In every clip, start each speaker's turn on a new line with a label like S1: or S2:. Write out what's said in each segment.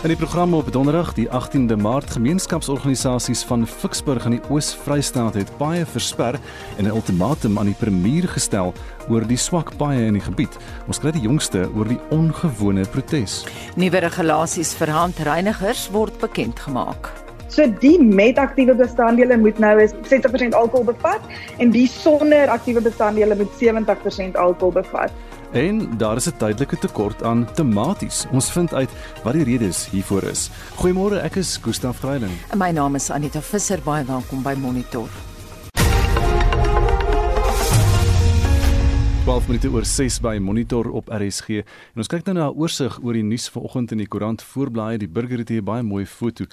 S1: In die program op Donderdag, die 18de Maart, gemeenskapsorganisasies van Ficksburg in die Oos-Vrystaat het baie versper en 'n ultimatum aan die premier gestel oor die swak paaie in die gebied. Ons kry die jongste oor die ongewone protes.
S2: Nuwe regulasies vir handreinigers word bekend gemaak.
S3: So die met aktiewe bestanddele moet nou is 60% alkohol bevat en die sonder aktiewe bestanddele moet 70% alkohol bevat.
S1: En daar is 'n tydelike tekort aan tomaties. Ons vind uit wat die redes hiervoor is. Goeiemôre, ek is Gustaf Greiling.
S2: My naam is Anita Visser, baie welkom by Monitor.
S1: 12 minute oor 6 by Monitor op RSG. En ons kyk nou na 'n oorsig oor die nuus vanoggend in die koerant voorblaai. Die burger het hier baie mooi foto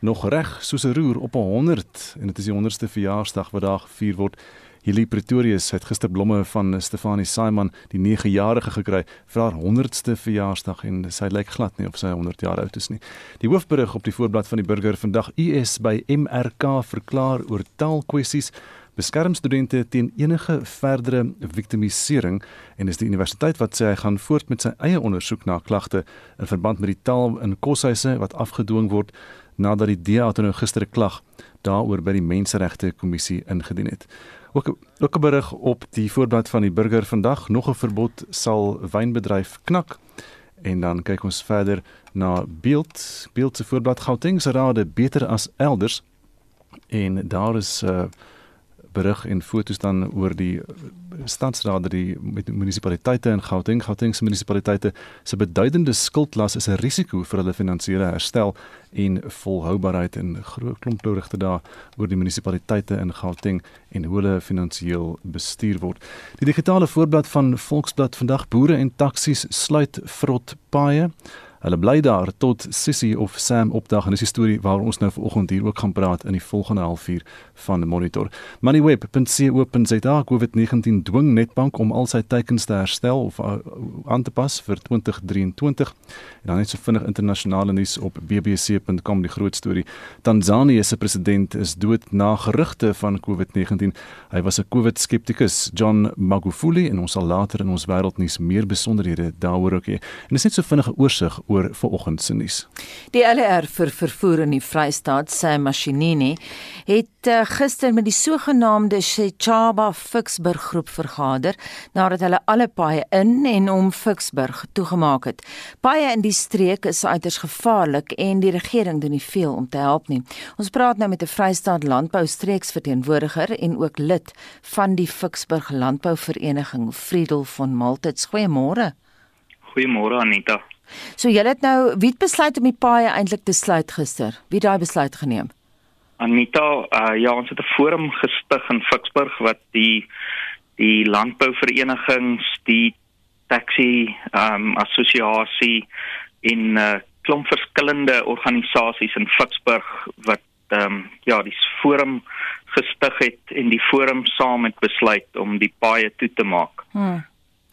S1: nog reg soos 'n roer op 'n 100 en dit is die 100ste verjaarsdag wat daar gevier word. Hierdie Pretorius het gister blomme van Stefanie Simon, die 9-jarige gekry vir haar 100ste verjaarsdag en sy lyk glad nie of sy 100 jaar oud is nie. Die hoofberig op die voorblad van die Burger vandag: US by MRK verklaar oor taalkwessies beskerm studente teen enige verdere victimisering en is die universiteit wat sê hy gaan voort met sy eie ondersoek na klagte in verband met die taal in koshuise wat afgedwing word nadat die DA toe nou gister 'n klag daaroor by die Menseregte Kommissie ingedien het. Ook ook 'n berig op die voorblad van die Burger vandag, nog 'n verbod sal wynbedryf knak. En dan kyk ons verder na Beeld, Beeld se voorblad Gauteng se rade beter as elders. En daar is 'n uh, berig en fotos dan oor die stadsraad die munisipaliteite in Gauteng, Gauteng se munisipaliteite se beduidende skuldlas is 'n risiko vir hulle finansiële herstel en volhoubaarheid en groot klomp berigte daar oor die munisipaliteite in Gauteng en hoe hulle finansiëel bestuur word. Die digitale voorblad van Volksblad vandag boere en taksies sluit vrot paaie. Hulle bly daar tot Sissy of Sam opdag en dis die storie waar ons nou vanoggend hier ook gaan praat in die volgende halfuur van monitor. Moneyweb.co.za COVID-19 dwing Netbank om al sy teikens te herstel of uh, aan te pas vir 2023. En dan net so vinnig internasionale nuus op bbc.com die groot storie. Tanzanië se president is dood na gerugte van COVID-19. Hy was 'n COVID-skeptikus, John Magufuli en ons sal later in ons wêreldnuus meer besonderhede daaroor ook hê. En dis net so vinnige oorsig oor vanoggend se nuus.
S2: Die LR vir vervoer in die Vrystaat, Sam Mashinini, het uh, gister met die sogenaamde Shechaba Ficksburg groep vergader nadat hulle alle paaie in en om Ficksburg toegemaak het. Paaie in die streek is uiters gevaarlik en die regering doen nie veel om te help nie. Ons praat nou met 'n Vrystaat landbou streeksverteenwoordiger en ook lid van die Ficksburg Landbouvereniging, Friedel van Maltits. Goeiemôre.
S4: Goeiemôre Anita.
S2: So julle het nou wie het besluit om die paaie eintlik te sluit gister? Wie daai besluit geneem?
S4: Anita, uh, ja, ons het 'n forum gestig in Ficksburg wat die die landbouverenigings, die taxi ehm um, assosiasie in 'n uh, klomp verskillende organisasies in Ficksburg wat ehm um, ja, die forum gestig het en die forum saam het besluit om die paaie toe te maak.
S2: Hmm.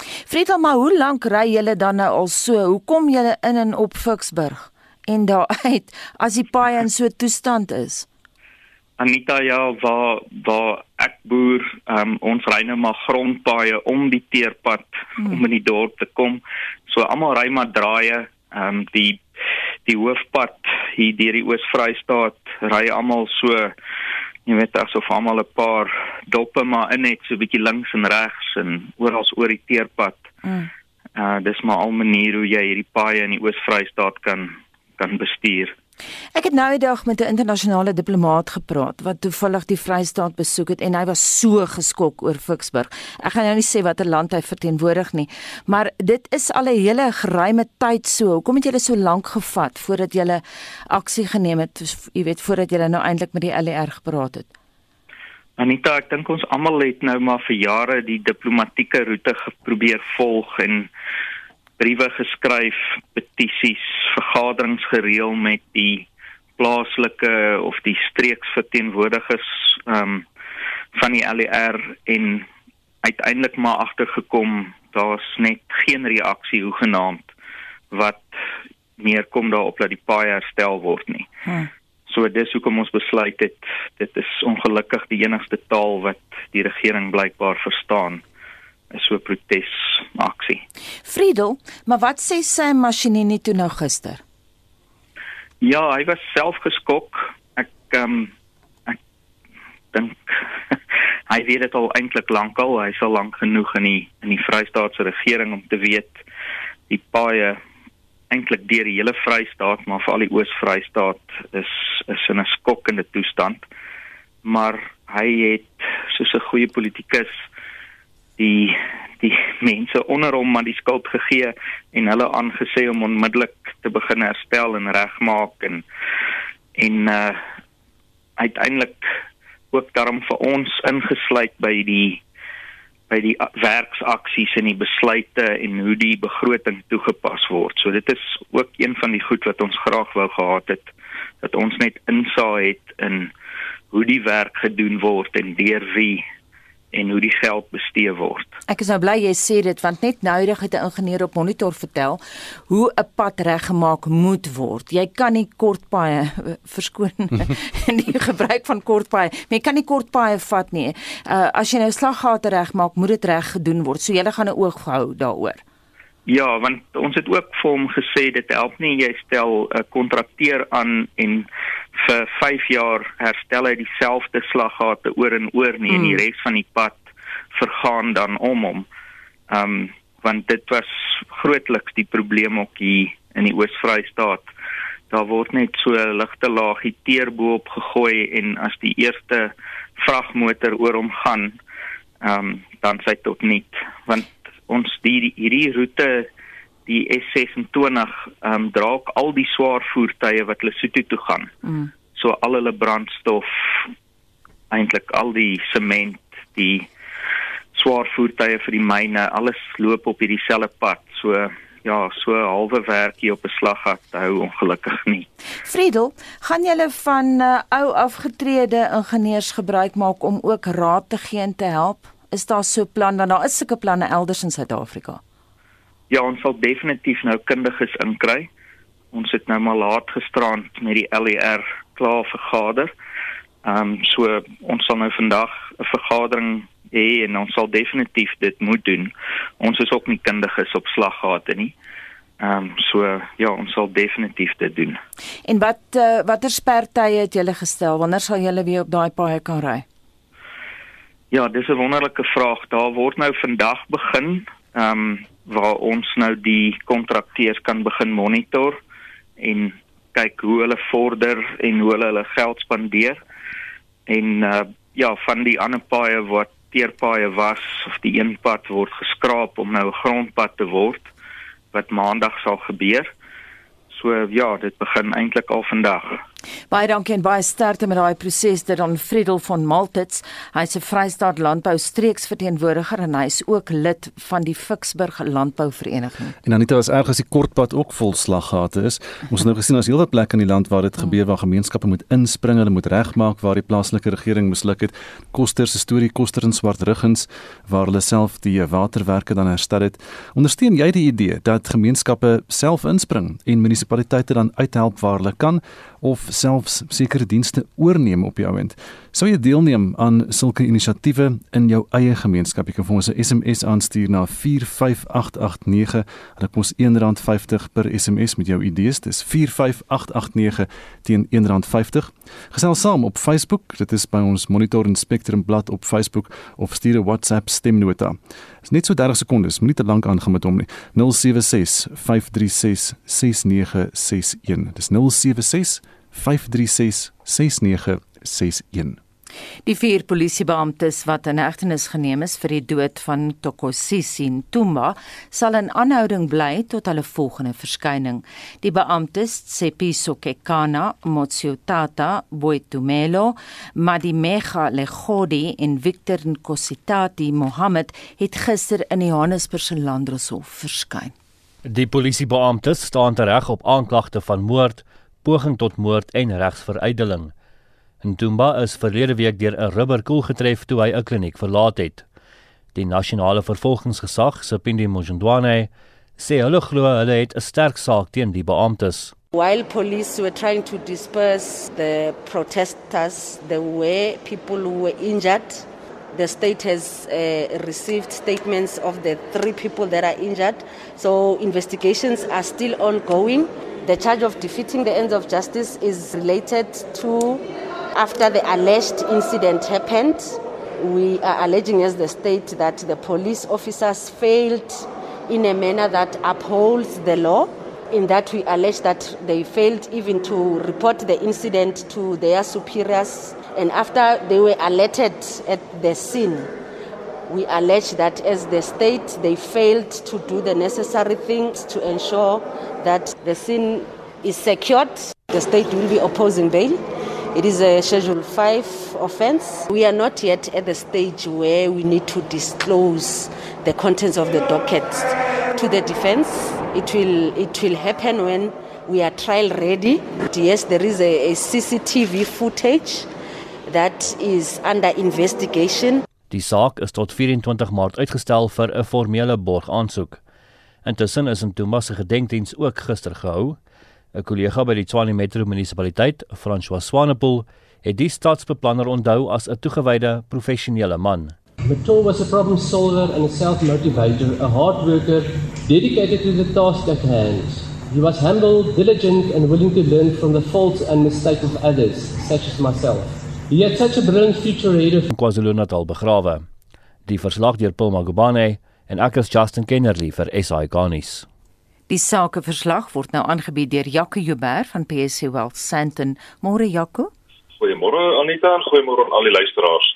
S2: Friedel, maar hoe lank ry julle dan nou al so? Hoe kom julle in en op Ficksburg en daar uit as die paai in so 'n toestand is?
S4: Anita, ja, waar waar ek boer, um, ons ry nou maar grondpaaie om die teerpad hmm. om in die dorp te kom. So almal ry maar draaie, ehm um, die die hoofpad hier deur die Oos-Vrystaat ry almal so jy weet asof almal 'n paar doppe maar in net so 'n bietjie links en regs en oral oor die teerpad. Mm. Uh dis maar al maniere hoe jy hierdie paaie in die Oos-Vrystaat kan kan bestuur.
S2: Ek het nou die dag met 'n internasionale diplomaat gepraat wat toevallig die Vrystaat besoek het en hy was so geskok oor Ficksburg. Ek gaan nou nie sê watter land hy verteenwoordig nie, maar dit is al 'n hele geruime tyd so. Hoekom het julle so lank gevat voordat julle aksie geneem het? Jy weet voordat julle nou eintlik met die LER gepraat het.
S4: Anita, ek dink ons almal het nou maar vir jare die diplomatieke roete geprobeer volg en briewe geskryf, petisies, vergaderings gereël met die plaaslike of die streeksverteenwoordigers ehm um, van die LER en uiteindelik maar agtergekom daar's net geen reaksie hoegenaamd wat meer kom daarop dat die paai herstel word nie. Hmm. So dis hoekom ons besluit het dit is ongelukkig die enigste taal wat die regering blykbaar verstaan is so protesaksie.
S2: Friedel, maar wat sê sy masjinie toe nou gister?
S4: Ja, hy was self geskok. Ek ehm um, ek dink hy weet dit al eintlik lankal. Hy is al lank genoeg in die in die Vrystaatse regering om te weet die paaie eintlik deur die hele Vrystaat, maar veral die Oos-Vrystaat is is in 'n skokkende toestand. Maar hy het soos 'n goeie politikus die die mense onder hom maar die skuld gegee en hulle aangesê om onmiddellik te begin herstel en regmaak en en uh uiteindelik ook daarom vir ons ingesluit by die by die werksaksies en die besluite en hoe die begroting toegepas word. So dit is ook een van die goed wat ons graag wou gehad het dat ons net insaag het in hoe die werk gedoen word en deur wie en hoe die geld bestee word.
S2: Ek is nou bly jy sê dit want net noudig het 'n ingenieur op monitor vertel hoe 'n pad reggemaak moet word. Jy kan nie kortpaaie verskoon in die gebruik van kortpaaie. Jy kan nie kortpaaie vat nie. Uh, as jy nou slaggate regmaak, moet dit reg gedoen word. So jy gaan 'n oog hou daaroor.
S4: Ja, want ons het ook vir hom gesê dit help nie jy stel 'n kontrakteur aan en vir 5 jaar herstel hy dieselfde slaggate oor en oor nie mm. en die hmm. res van die pad vergaan dan om hom. Ehm um, want dit was grootliks die probleem ook hier in die Oos-Vrystaat. Daar word net so 'n ligte laagie teerbo op gegooi en as die eerste vragmotor oor hom gaan, ehm um, dan sy tot niet want ons die hierdie roete die S26 ehm um, dra ook al die swaar voertuie wat Lesotho toe gaan. Mm. So al hulle brandstof eintlik al die sement, die swaar voertuie vir die myne, alles loop op hierdie selfde pad. So ja, so halwe werk hier op 'n slaggat hou ongelukkig nie.
S2: Friedel, gaan julle van uh, ou afgetrede ingenieurs gebruik maak om ook raad te gee en te help? Is daar so plan dan daar is sulke planne elders in Suid-Afrika?
S4: Ja, ons sal definitief nou kundiges inkry. Ons het nou maar laat gisterand met die LER klaar vergader. Ehm um, so ons sal nou vandag 'n vergadering hê en ons sal definitief dit moet doen. Ons is ook nie kundiges op slaggate nie. Ehm um, so ja, ons sal definitief dit doen.
S2: En wat uh, watter spertye het julle gestel? Wanneer sal julle weer op daai paaie kan ry?
S4: Ja, dis 'n wonderlike vraag. Daar word nou vandag begin. Ehm um, waar ons nou die kontrakteurs kan begin monitor en kyk hoe hulle vorder en hoe hulle hulle geld spandeer. En uh ja, van die ander paaie wat teerpaaie was of die een pad word geskraap om nou 'n grondpad te word wat maandag sal gebeur. So ja, dit begin eintlik al vandag.
S2: Baie dankie en baie sterkte met daai proses dit dan Friedel van Maltitz. Hy's 'n Vrystaat Landbou streeksverteenwoordiger en hy is ook lid van die Ficksburg Landbouvereniging.
S1: En Anita is erg as die kortpad ook vol slaggate is. Ons het nou gesien as heelwat plekke in die land waar dit gebeur waar gemeenskappe moet inspring, hulle moet regmaak waar die plaaslike regering misluk het. Koster se storie Koster in Swartruggens waar hulle self die waterwerke dan herstel het. Ondersteun jy die idee dat gemeenskappe self inspring en munisipaliteite dan uithelp waar hulle kan? of selfs sekere dienste oorneem op jou end. Sou jy deelneem aan sulke inisiatiewe in jou eie gemeenskap? Jy kan vir ons 'n SMS aanstuur na 45889. Dit kos R1.50 per SMS met jou idees. Dis 45889 teen R1.50. Gesels saam op Facebook. Dit is by ons Monitor en Spectrum bladsy op Facebook of stuur 'n WhatsApp stemnota. Dit is net so 30 sekondes, moenie te lank aangaan met hom nie. 076 536 6961. Dis 076 536 6961.
S2: Die vier polisiebeamptes wat in hegtenis geneem is vir die dood van Tokosisi Ntumba sal in aanhouding bly tot hulle volgende verskyning. Die beamptes, Sepiso Kekana, Motsiotata, Boitumelo, Madimega Legodi en Victor Nkositati Mohammed het gister in die Johannesburgse Landdroshof verskyn.
S5: Die polisiebeamptes staan tereg op aanklagte van moord, poging tot moord en regsveruideling. Ntumba is verlede week deur 'n rubberkoel getref toe hy 'n kliniek verlaat het. Die nasionale vervolgingsgesag, Sipindi Mojondwane, sê hulle glo hulle het 'n sterk saak teen die beamptes.
S6: While police were trying to disperse the protesters, there were people who were injured. The state has uh, received statements of the three people that are injured. So investigations are still ongoing. The charge of defeating the ends of justice is related to after the alleged incident happened. We are alleging as the state that the police officers failed in a manner that upholds the law. In that, we allege that they failed even to report the incident to their superiors. And after they were alerted at the scene, we allege that as the state, they failed to do the necessary things to ensure that the scene is secured. The state will be opposing bail. It is a Schedule 5 offense. We are not yet at the stage where we need to disclose the contents of the docket to the defense. It will, it will happen when we are trial ready. Yes, there is a, a CCTV footage that is under investigation.
S5: Die saak is tot 24 Maart uitgestel vir 'n formele borgaansoek. Intussen is Ntumba se gedenkdiens ook gister gehou. 'n Kollega by die Tshwane Metro munisipaliteit, François Swanepoel, het die stadsbeplanner onthou as 'n toegewyde professionele man.
S7: Matul was a problem solver and a self-motivator, a hard worker, dedicated to the task at hand. He was humble, diligent, and willing to learn from the faults and mistakes of others, such as myself. He had such a brilliant future ahead of
S5: KwaZulu-Natal begrawe. Die verslag deur Paul Magubane en ek is Justin Kennerly vir SI Garnis.
S2: Die sakeverslag word nou aangebied deur Jaco Joubert van PSC Wealth Sandton. Môre Jaco.
S8: Goeiemôre Anita en goeiemôre aan al die luisteraars.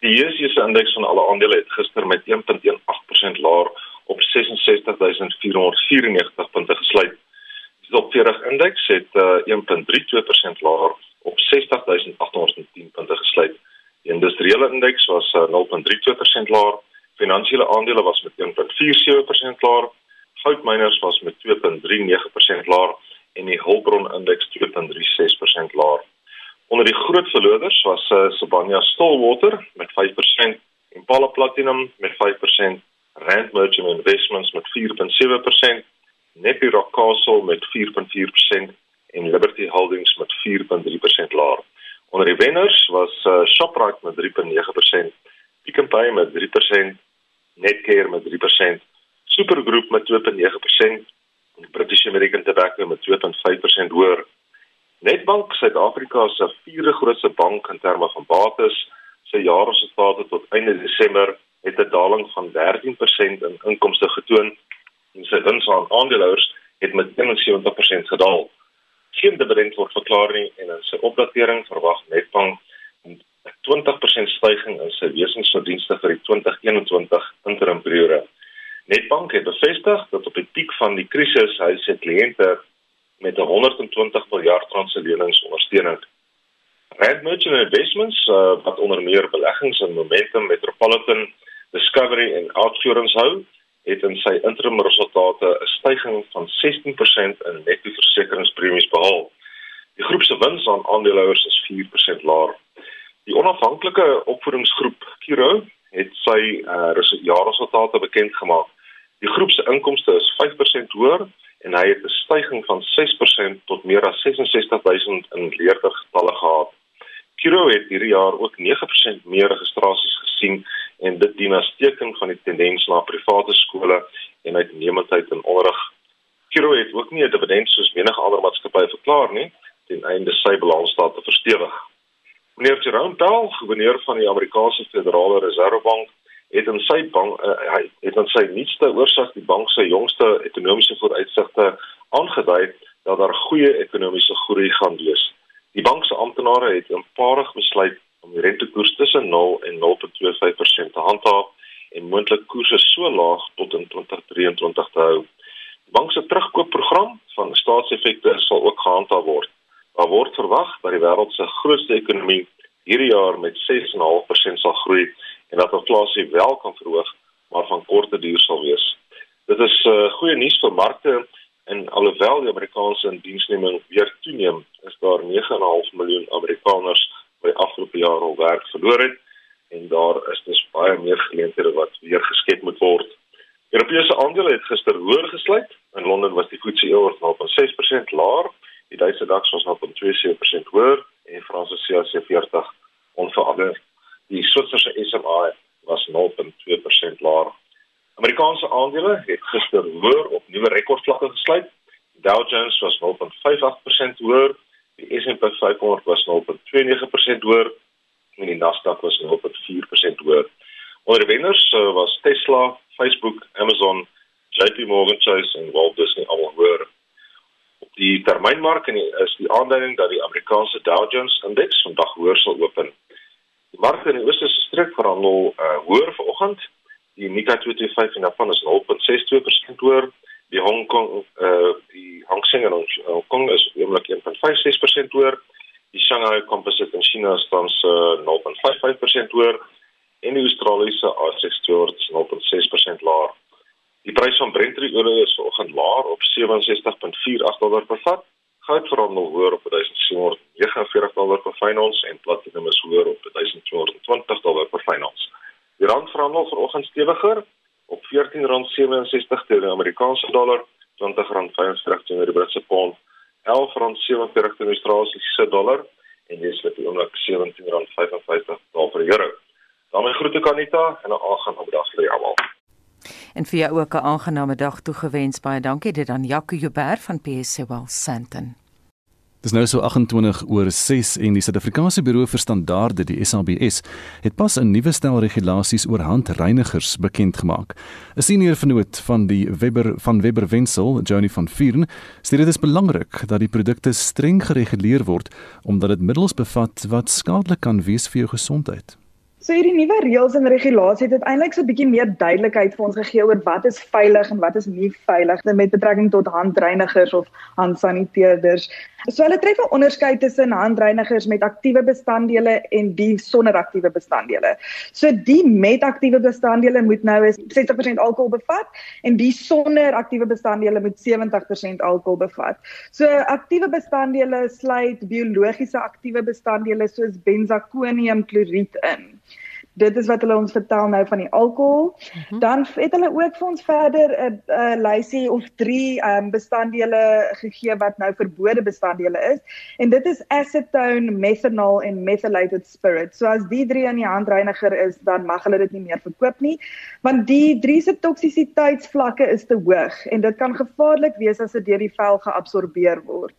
S8: Die JSE se indeks van alle aandele het gister met 1.18% laer op 66494 punte gesluit. Die top 40 indeks het uh, 1.32% laer op 60810 punte gesluit. Die industriële indeks was uh, 0.32% laer. Finansiële aandele was met 1.47% laer. Goudmyners was met 2.39% laer en die hulpbron indeks 2.36% laer. Onder die groot verloders was uh, Sibanye Stillwater met 5%, Impala Platinum met 5%, Rand Merchant Investments met 4.7%, Nepi Rock Castle met 4.4% en Liberty Holdings met 4.3% laer. Onder die wenners was uh, Shoprite met 3.9%, Pick n Pay met 3%, Netcare met 3%, Supergroup met 2.9% en British American Tobacco met 2.5% hoër. Netbank Suid-Afrika se vierde grootste bank in terme van bates, sy jaarresultate tot einde Desember het 'n daling van 13% in inkomste getoon en sy wins aan aandeelhouers het met 71% gedaal. Geen dividend word verklaar nie en in sy opdatering verwag Netbank 'n 20% stygings in sy wesingsverdienste vir die 2021 interim periode. Netbank het bevestig dat op die piek van die krisis hy sy kliënte met 120 miljard rand se lenings ondersteuning. Rand Merchant Investments uh, wat onder meer beleggings in Momentum Metropolitan Discovery en Outsurance hou, het in sy interim resultate stygings van 16% in netto versekeringspremies behaal. Die groep se wins aan aandeelhouers is 4% laer. Die onafhanklike opvoedingsgroep Kiro het sy uh, jaarresultate bekend gemaak. Die groep se inkomste is 5% hoër en hy het 'n stygings van 6% tot meer as 66000 in leerdergetalle gehad. Kiro het hierdie jaar ook 9% meer registrasies gesien en dit dien as teken van die tendens na private skole en uitnemendheid in onderrig. Kiro het ook nie 'n dividend soos menige ander maatskappye verklaar nie ten einde sy balansstaat te verstewig. Meneer Jerome Powell, gouverneur van die Amerikaanse Federale Reservebank, het in sy bank uh, hy het in sy nuutste oorsig die bank se jongste ekonomiese vooruitsigte aangedui dat daar goeie ekonomiese groei gaan wees. Die bank se amptenare het eenparig besluit om die rentekoers tussen 0 en 0.25% te handhaaf en moontlik koerse so laag tot in 2023 te hou. Bank se terugkoopprogram van staatseffekte sal ook gehandhaaf word. Daar word verwag dat die wêreld se grootste ekonomie hierdie jaar met 6.5% sal groei en dat inflasie wel kan verhoog, maar van korte duur sal wees. Dit is uh, goeie nuus vir markte en alhoewel die Amerikaanse indiensneming weer toeneem, is daar 9.5 miljoen Amerikaners by afgelope jaar al werk verloor het en daar is dus baie meer geleenthede wat weer geskep moet word. Europese aandele het gister hoër gesluit. In Londen was die FTSE oor 0.6% laer Die Duitse DAX was op 2.7% hoër en Franse CAC 40 onveranderd. Die Switserse SMA was 0.2% laer. Amerikaanse aandele het gister hoër op nuwe rekordvlakke gesluit. Dow Jones was 0.58% hoër, die S&P 500 was 0.29% hoër en die Nasdaq was 0.4% hoër. Onder wenners uh, was Tesla, Facebook, Amazon, JP Morgan Chase en Walt Disney almal hoër. Op die termynmark is die aanduiding dat die Amerikaanse Dow Jones indeks vandag hoër sal open. Die markte in die oosterse streek verhandel uh, hoër vanoggend. Die Nikkei 225 in Japan is 0.62% hoër. Die Hong Kong uh die Hang Seng in Hong Kong is oomblik 1.56% hoër. Die Shanghai Composite in China staan se uh, 0.55% hoër en die Australiese ASX 200 is 0.6% laer. Die prys van Brent olie is vanoggend laer op 67.48 dollar per vat. Goud verhandel hoër op 1749 dollar per fyn ons en platinum is hoër op 1220 dollar per fyn ons. Die rand verhandel vanoggend stewiger op R14.67 teen die Amerikaanse dollar, R20.45 teen die Britse pond, R11.47 teen die Australiese dollar en dis wat die oomblik R17.55 per euro. Daarmee groete Kanita en 'n aangename dag vir almal.
S2: En vir jou ook 'n aangename dag toegewens. Baie dankie dit aan Jacques Joubert van PSC Well Santon.
S1: Dis nou so 28 oor 6 en die Suid-Afrikaanse Buro vir Standaarde, die SABS, het pas 'n nuwe stel regulasies oor handreinigers bekend gemaak. 'n Senior vernoot van die Webber van Webber Wensel, Johnny van Vieren, sê dit is belangrik dat die produkte streng gereguleer word omdat dit middels bevat wat skadelik kan wees vir jou gesondheid.
S3: So hierdie nuwe reëls en regulasies het uiteindelik so 'n bietjie meer duidelikheid vir ons gegee oor wat is veilig en wat is nie veilig met betrekking tot handreinigers of handsaniteerders. So hulle tref 'n onderskeid tussen handreinigers met aktiewe bestanddele en die sonder aktiewe bestanddele. So die met aktiewe bestanddele moet nou is 60% alkohol bevat en die sonder aktiewe bestanddele moet 70% alkohol bevat. So aktiewe bestanddele sluit biologiese aktiewe bestanddele soos benzakoniumkloried in dit is wat hulle ons vertel nou van die alkohol. Mm -hmm. Dan het hulle ook vir ons verder 'n uh, uh, lysie of 3 um, bestanddele gegee wat nou verbode bestanddele is. En dit is acetone, methanol en methylated spirit. So as die 3 in die handreiniger is, dan mag hulle dit nie meer verkoop nie, want die 3 se toksisiteitsvlakke is te hoog en dit kan gevaarlik wees as dit deur die vel geabsorbeer word.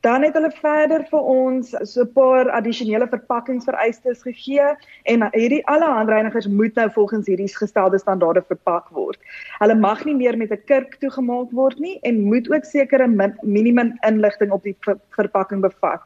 S3: Dan het hulle verder vir ons so 'n paar addisionele verpakkingsvereistes gegee en hierdie alle handreinigers moet nou volgens hierdie gestelde standaarde verpak word. Hulle mag nie meer met 'n kurk toegemaak word nie en moet ook sekere minimum inligting op die ver verpakking bevat.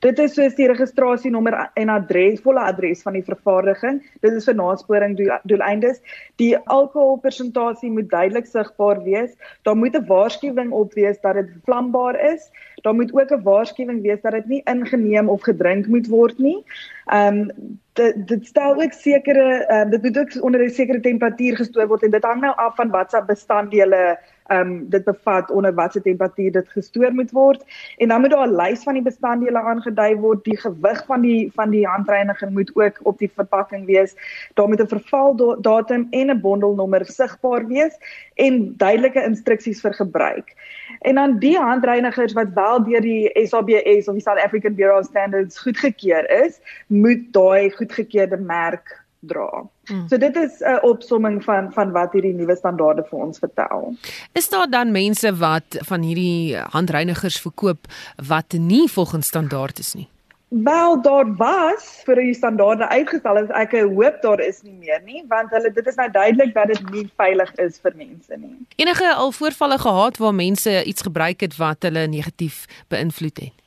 S3: Dit is soos die registrasienommer en adres, volle adres van die vervaardiging. Dit is vir nasporing doeleindes. Die alkoholpersentasie moet duidelik sigbaar wees. Daar moet 'n waarskuwing op wees dat dit vlambaar is. Daar moet ook 'n waarskuwing wees dat dit nie ingeneem of gedrink moet word nie. Ehm um, dit dit stel ook sekere um, dit moet ook onder 'n sekere temperatuur gestoor word en dit hang nou af van watse bestanddele ehm um, dit bevat onder watter temperatuur dit gestoor moet word. En dan moet daar 'n lys van die bestanddele aangedui word. Die gewig van die van die handreiniger moet ook op die verpakking wees. Daar moet 'n vervaldatum en 'n bondelnommer sigbaar wees en duidelike instruksies vir gebruik. En dan die handreinigers wat wel deur die SABS of die South African Bureau of Standards goedgekeur is, moet daai goedgekeurde merk dra. Mm. So dit is 'n opsomming van van wat hierdie nuwe standaarde vir ons vertel.
S9: Is daar dan mense wat van hierdie handreinigers verkoop wat nie volgens standaard is nie?
S3: Wel daar was vir die standaarde uitgestel is ek hoop daar is nie meer nie want hulle dit is nou duidelik dat dit nie veilig is vir mense nie.
S9: Enige al voorvalle gehad waar mense iets gebruik het wat hulle negatief beïnvloed het?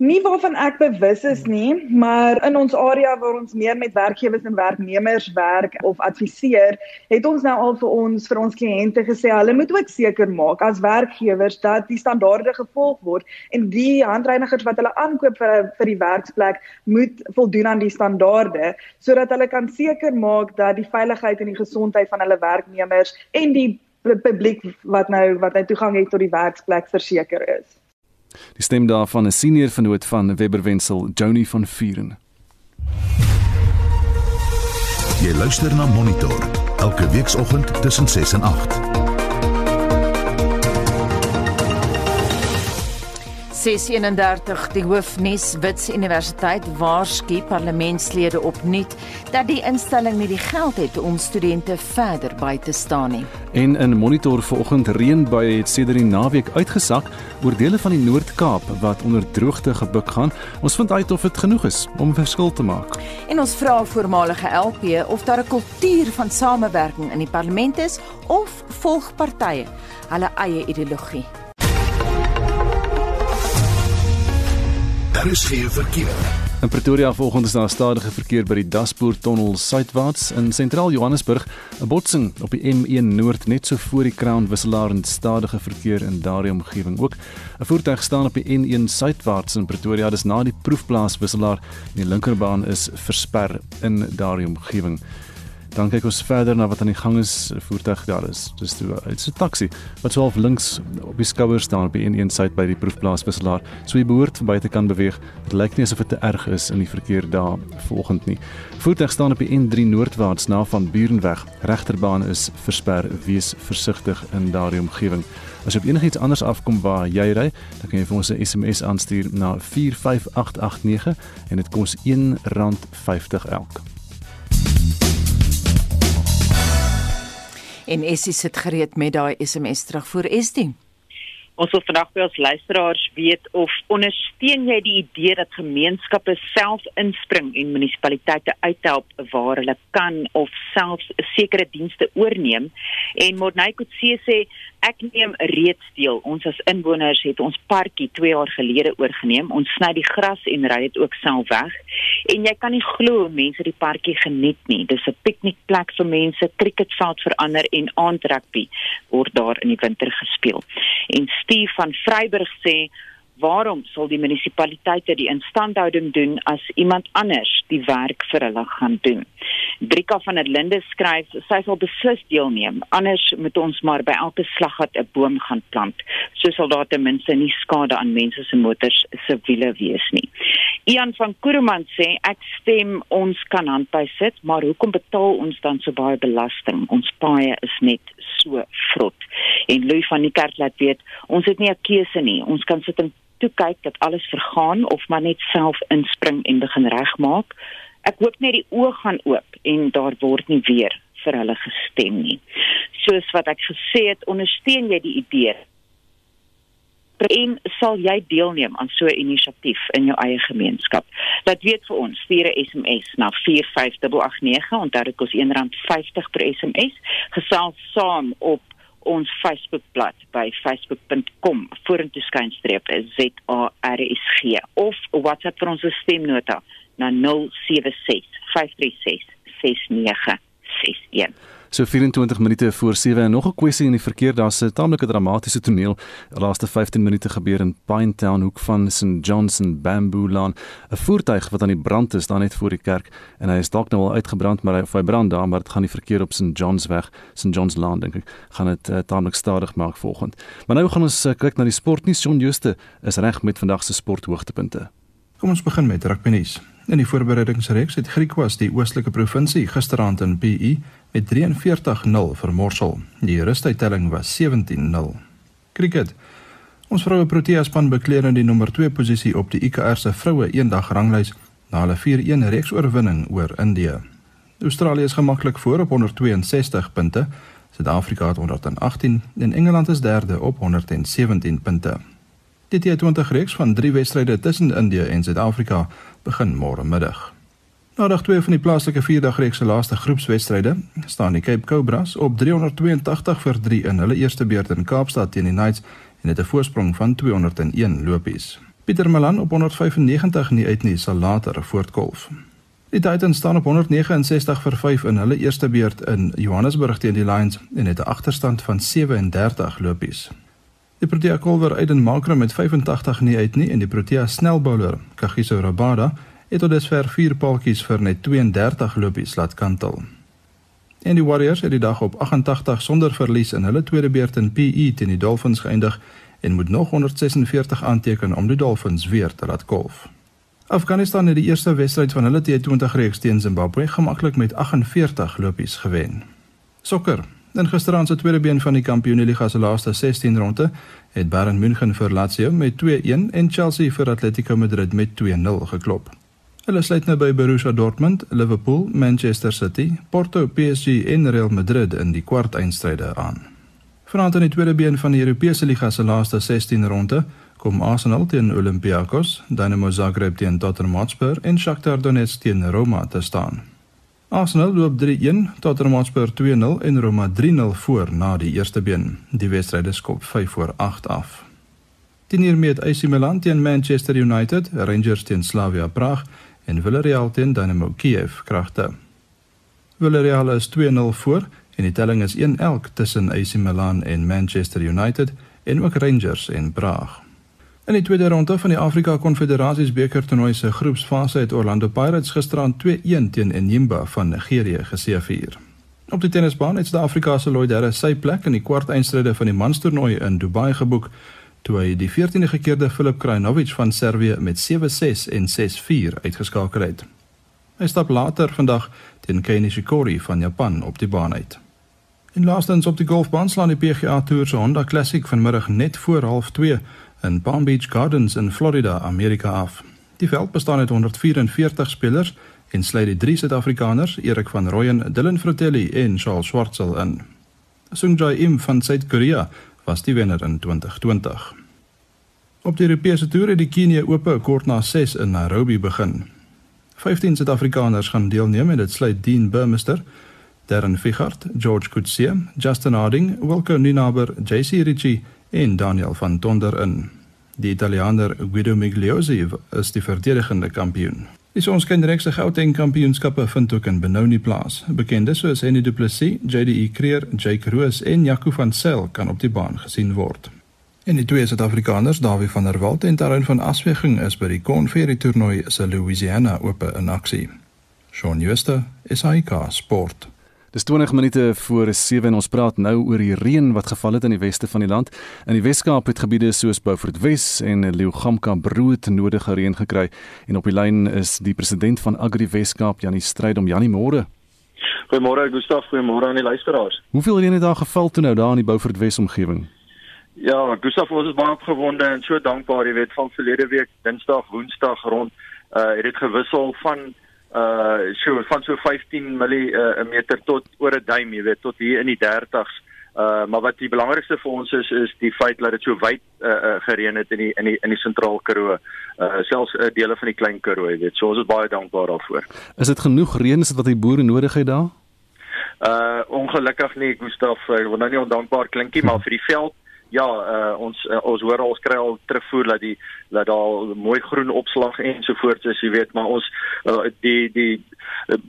S3: Nie waarvan ek bewus is nie, maar in ons area waar ons meer met werkgewers en werknemers werk of adviseer, het ons nou al vir ons vir ons kliënte gesê hulle moet ook seker maak as werkgewers dat die standaarde gevolg word en die handreinigers wat hulle aankoop vir vir die werksplek moet voldoen aan die standaarde sodat hulle kan seker maak dat die veiligheid en die gesondheid van hulle werknemers en die publiek wat nou wat nou toegang het tot die werksplek verseker is.
S1: Die stem daarvan is senior vernoot van Webberwensel, Joni van Vuren.
S10: Jy luister na Monitor elke weekoggend tussen 6 en 8.
S2: 631 die Hoofnuus Wits Universiteit waarsku parlementslede opnuut dat die instelling nie die geld het om studente verder by te staan nie.
S1: En in monitor vanoggend reënbuie het sedert die naweek uitgesak oor dele van die Noord-Kaap wat onder droogte gebuk gaan. Ons vind uit of dit genoeg is om 'n verskil te maak.
S2: En ons vra voormalige LP of daar 'n kultuur van samewerking in die parlement is of volg partye hulle eie ideologie.
S10: Daar is geen verkeer.
S1: In Pretoria vanoggend is daar stadige verkeer by die Daspoort tonnel suidwaarts in sentraal Johannesburg. 'n Botsing op die M1 Noord net so voor die Crown wisselaar en stadige verkeer in daardie omgewing ook. 'n Voertuig staan op die N1 suidwaarts in Pretoria, dis na die proefplaas wisselaar en die linkerbaan is versper in daardie omgewing. Dan kyk ons verder na wat aan die gang is. 'n Voertuig daar is. Dis toe dit's 'n taxi wat so half links op die skouer staan op die een een syde by die proefplaas wisselaar. So jy behoort verby te kan beweeg. Dit lyk nie asof dit te erg is in die verkeer daar volgend nie. Voertuig staan op die N3 noordwaarts na van Burenweg. Regterbaan is versper. Wees versigtig in daardie omgewing. As jy op enigiets anders afkom waar jy ry, dan kan jy vir ons 'n SMS aanstuur na 45889 en dit kos R1.50 elk.
S2: En Essie sit gereed met daai SMS terug vir Estie.
S11: Ons wil vandag by ons luisteraars weet of ondersteun jy die idee dat gemeenskappe self inspring en munisipaliteite uithelp waar hulle kan of selfs sekere dienste oorneem en Morney Kotse sê ek neem reeds deel. Ons as inwoners het ons parkie 2 jaar gelede oorgeneem. Ons sny die gras en ry dit ook self weg. En jy kan nie glo mense die parkie geniet nie. Dis 'n piknikplek vir mense cricketveld verander en aandrukby word daar in die winter gespeel. En Steve van Vryburg sê waarom sal die munisipaliteite die instandhouding doen as iemand anders die werk vir hulle gaan doen. Drika van der Linde skryf sy sal beslis deelneem anders moet ons maar by elke slaggat 'n boom gaan plant. So sal daar ten minste nie skade aan mense se motors se wiele wees nie. Ian van Kuruman sê ek stem ons kan handby sit, maar hoekom betaal ons dan so baie belasting? Ons paaie is net so vrot. En Louis van die kerk laat weet, ons het nie 'n keuse nie. Ons kan sit en toe kyk dat alles vergaan of maar net self inspring en begin regmaak. Ek hoop net die oë gaan oop en daar word nie weer vir hulle gestem nie. Soos wat ek gesê het, ondersteun jy die idee en sal jy deelneem aan so 'n inisiatief in jou eie gemeenskap. Laat weet vir ons, stuur 'n SMS na 45889, onthou dit kos R1.50 per SMS, gesels saam op ons Facebookblad by facebook.com vorentoe skynstreep ZARSG of WhatsApp vir ons stemnota na 076 536 6961.
S1: So 24 minute voor 7 en nog 'n kwessie in die verkeer. Daar's 'n taamlike dramatiese toneel. Laaste 15 minute gebeur in Pinetown hoek van St Johnson Bamboo Lane. 'n Voertuig wat aan die brand is, staan net voor die kerk en hy is dalk nou al uitgebrand, maar hy, hy brand daar, maar dit gaan die verkeer op St John's weg, St John's Lane dink ek, gaan dit uh, taamlik stadig maak volgend. Maar nou gaan ons uh, kyk na die sportnuus. Jon Juste is reg met vandag se sporthoogtepunte.
S12: Kom ons begin met rugby nuus. In die voorbereidingsreeks het Griquas die oostelike provinsie gisteraand in PE met 43-0 vermorsel. Die rustuittelling was 17-0. Cricket. Ons vroue Protea span bekleer in die nommer 2 posisie op die ICR se vroue eendag ranglys na hulle 4-1 reeks oorwinning oor Indië. Australië is gemaklik voor op 162 punte. Suid-Afrika het 118 en Engeland is derde op 117 punte. Die T20 reeks van 3 wedstryde tussen Indië en Suid-Afrika begin môre middag. Na dag 2 van die plaaslike 4-dag reeks se laaste groepswedstryde staan die Cape Cobras op 382 vir 3 in hulle eerste beurt in Kaapstad teen die Knights en het 'n voorsprong van 201 lopies. Pieter Malan op 195 nie uit nie sal later voortkolf. Die Titans staan op 169 vir 5 in hulle eerste beurt in Johannesburg teen die Lions en het 'n agterstand van 37 lopies. Die Protea kolwer Aiden Makram met 85 nie uit nie en die Protea snelbouler Kagiso Rabada het tot dusver 4 paaltjies vir net 32 lopies laat kantel. En die Warriors het die dag op 88 sonder verlies in hulle tweede beurt in PE teen die Dolphins geëindig en moet nog 146 aanteken om die Dolphins weer te laat kolf. Afghanistan het die eerste wedstryd van hulle T20 reeks teen Zimbabwe gemaklik met 48 lopies gewen. Sokker. In gisteraand se tweede been van die Kampioenliga se laaste 16 ronde het Bayern München vir Lazio met 2-1 en Chelsea vir Atletico Madrid met 2-0 geklop. Hulle sluit nou by Borussia Dortmund, Liverpool, Manchester City, Porto, PSG en Real Madrid in die kwartfinale aan. Vanaand in die tweede been van die Europese liga se laaste 16 ronde kom Arsenal teen Olympiakos, Dynamo Zagreb teen Tottenham Hotspur en Shakhtar Donetsk teen Roma te staan. Arsenal loop 3-1, Tottenham Hotspur 2-0 en Roma 3-0 voor na die eerste been. Die wedstryd skop 5 voor 8 af. Teen hiermee het AC Milan teen Manchester United, Rangers teen Slavia Praag en Villarreal teen Dynamo Kiev kragte. Villarreal is 2-0 voor en die telling is 1-1 tussen AC Milan en Manchester United en ook Rangers en Praag. In die tweede ronde van die Afrika Konfederasies beker toernooi se groepsfase het Orlando Pirates gisteraan 2-1 teen Enyimba van Nigerië geseëvier. Op die tennisbaan het Suid-Afrika se Lloyd Harris sy plek in die kwartfinale van die manstoernooi in Dubai geboek toe hy die 14de gekeerde Filip Krajinovic van Servië met 7-6 en 6-4 uitgeskakel het. Hy stap later vandag teen Kei Nishikori van Japan op die baan uit. In laastens op die golfbaan slaan die PGA Tour se Honda Classic vanmiddag net voor 0.30 in Palm Beach Gardens in Florida, Amerika af. Die veld bestaan uit 144 spelers en sluit die drie Suid-Afrikaners, Erik van Rooyen, Dylan Fratelli en Charles Schwartzel in. Sungjae Im van Suid-Korea was die wenner in 2020. Op die Europese toer het die Kenia Ope kort na 6 in Nairobi begin. 15 Suid-Afrikaners gaan deelneem en dit sluit Dean Burmester, Darren Fichart, George Coetzee, Justin Harding, Wilco Ninaber, JC Ritchie en Daniel van Tonder in. Die Italianer Guido Migliozzi is die verdedigende kampioen. Die onskenrekse Gauteng kampioenskappe vind ook in Benoni plaas. Bekendes soos Henny Du Plessis, JDE Creer, Jake Roos en Jaco van Sail kan op die baan gesien word. En die twee Suid-Afrikaners, Dawie van der Walt en Tarun van Asweging is by die Conferi toernooi se Louisiana Ope in aksie. Shaun Schuster, SAK Sport.
S1: Dis 20 minute voor 7 en ons praat nou oor die reën wat geval het in die weste van die land. In die Weskaap het gebiede soos Beaufort Wes en Leeugamka brood nodige reën gekry en op die lyn is die president van Agri Weskaap Janie Stryd om Janie môre.
S13: Goeiemôre Gustaf, goeiemôre aan die luisteraars.
S1: Hoeveel reën het daar geval toe nou daar in die Beaufort Wes omgewing?
S13: Ja, Gustaf, ons is baie opgewonde en so dankbaar, jy weet, van verlede week Dinsdag, Woensdag rond, uh het dit gewissel van uh so van so 15 mm tot oor 'n duim, jy weet, tot hier in die 30s. Uh maar wat die belangrikste vir ons is is die feit dat dit so wyd uh, uh gereën het in die in die in die sentraal Karoo. Uh selfs uh, dele van die klein Karoo, jy weet. So ons is baie dankbaar daarvoor.
S1: Is dit genoeg reën wat die boere nodig het daar?
S13: Uh ongelukkig nie, Gustaf, ek wil nou nie ondankbaar klinkie, maar vir die veld ja, uh, ons uh, ons hoor ons kry al terugvoer dat die dat daar mooi groen opslag ensovoorts is, jy weet, maar ons uh, die die uh,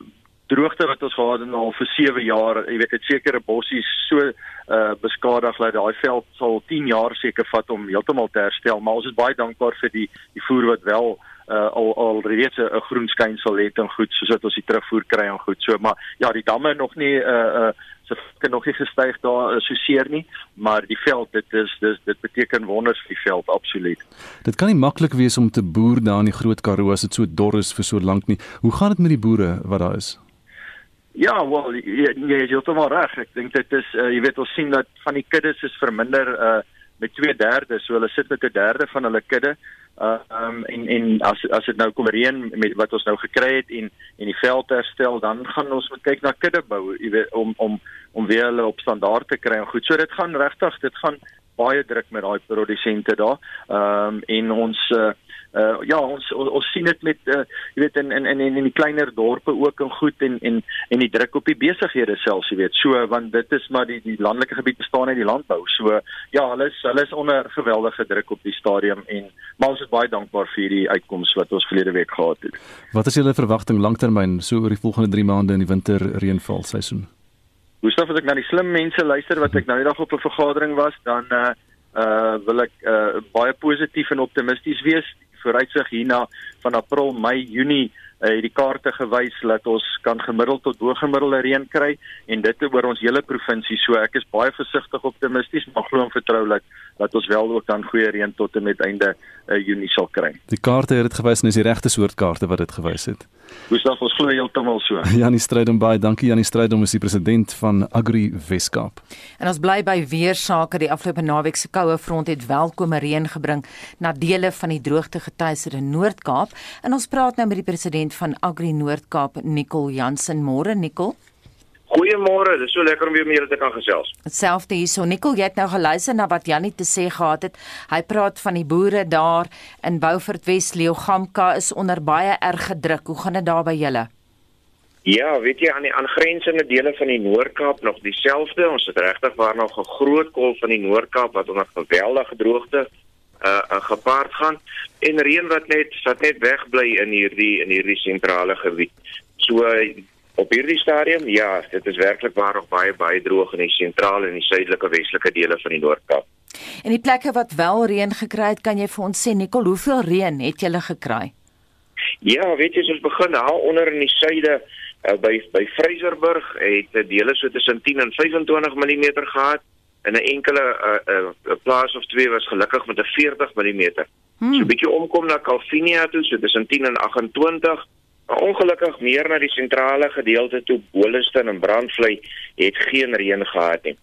S13: droogte wat ons gehad het al vir 7 jaar, jy weet, dit sekere bossies so uh, beskadig dat daai veld sal 10 jaar seker vat om heeltemal te herstel, maar ons is baie dankbaar vir die die voer wat wel uh, al al reeds 'n groen skynsel het en goed soos wat ons die terugvoer kry en goed. So maar ja, die damme nog nie uh uh se kan nog nie gestyg daar uh, so seer nie, maar die veld dit is dis dit beteken wonders vir die veld absoluut.
S1: Dit kan nie maklik wees om te boer daar in die Groot Karoo as dit so dor is vir so lank nie. Hoe gaan dit met die boere wat daar is?
S13: Ja, wel, jy jy jy het hom reg. Ek dink dit is uh, jy weet ons sien dat van die kuddes is verminder uh met 2/3, so hulle sit met 'n derde van hulle kudde. Uh um en en as as dit nou kom reën met wat ons nou gekry het en en die veld herstel, dan gaan ons moet kyk na kudde bou, jy weet om om om weer hulle op standaard te kry en goed. So dit gaan regtig, dit gaan baie druk met daai produsente daar. Ehm um, en ons uh, uh ja, ons ons, ons sien dit met uh jy weet in in in in die kleiner dorpe ook en goed en en en die druk op die besighede selfs, jy weet. So want dit is maar die die landelike gebied bestaan uit die landbou. So ja, hulle is hulle is onder geweldige druk op die stadium en maar ons is baie dankbaar vir die uitkomste wat ons verlede week gehad het.
S1: Wat is julle verwagting langtermyn so oor die volgende 3 maande in die winter reënval seisoen?
S13: Gustav as ek na die slim mense luister wat ek nou die dag op 'n vergadering was, dan uh uh wil ek uh baie positief en optimisties wees. Vooruitsig hierna van April, Mei, Junie uh, die kaarte gewys dat ons kan gemiddeld tot bo-gemiddelde reën kry en dit oor ons hele provinsie. So ek is baie versigtig optimisties, maar glo en vertroulik dat ons wel ook dan goeie reën tot en met einde uh, Junie sal kry.
S1: Die kaarte het dit gewys en is die regte soort kaarte wat dit gewys het.
S13: Gustav, ons glo heeltemal so.
S1: Janie Strydom baie dankie Janie Strydom is die president van Agri Weskaap.
S2: En ons bly by weer sake die afgelope naweek se koue front het welkome reën gebring na dele van die droogte getuieerde Noord-Kaap en ons praat nou met die president van Agri Noord-Kaap Nicole Jansen môre Nicole
S14: Goeiemôre, dit is so lekker om weer met julle te kan gesels.
S2: Selfde hierso. Nicole, jy het nou geluister na wat Jannie te sê gehad het. Hy praat van die boere daar in Beaufort Wes, Leogamka is onder baie erg gedruk. Hoe gaan dit daar by julle?
S14: Ja, weet jy aan die aangrensende dele van die Noord-Kaap nog dieselfde. Ons het regtig waar nog 'n groot kolf van die Noord-Kaap wat onder geweldige droogte uh, uh gepaard gaan en reën wat net wat net wegbly in hierdie in hierdie sentrale gebied. So Op hierdie stadium, ja, dit is werklik waar nog baie baie droog in die sentrale en die suidelike westelike dele van die Noord-Kaap.
S2: En die plekke wat wel reën gekry het, kan jy vir ons sê, Nicole, hoeveel reën het julle gekry?
S14: Ja, weet jy, ons begin daar onder in die suide uh, by by Vryserburg het dele so tussen 10 en 25 mm gehad en 'n enkele uh, uh, plaas of twee was gelukkig met 'n 40 mm. Hmm. So 'n bietjie omkom na Calvinia toe, so tussen 10 en 28 Maar ongelukkig meer na die sentrale gedeelte toe Boliston en Brandvlei het geen reën gehad nie.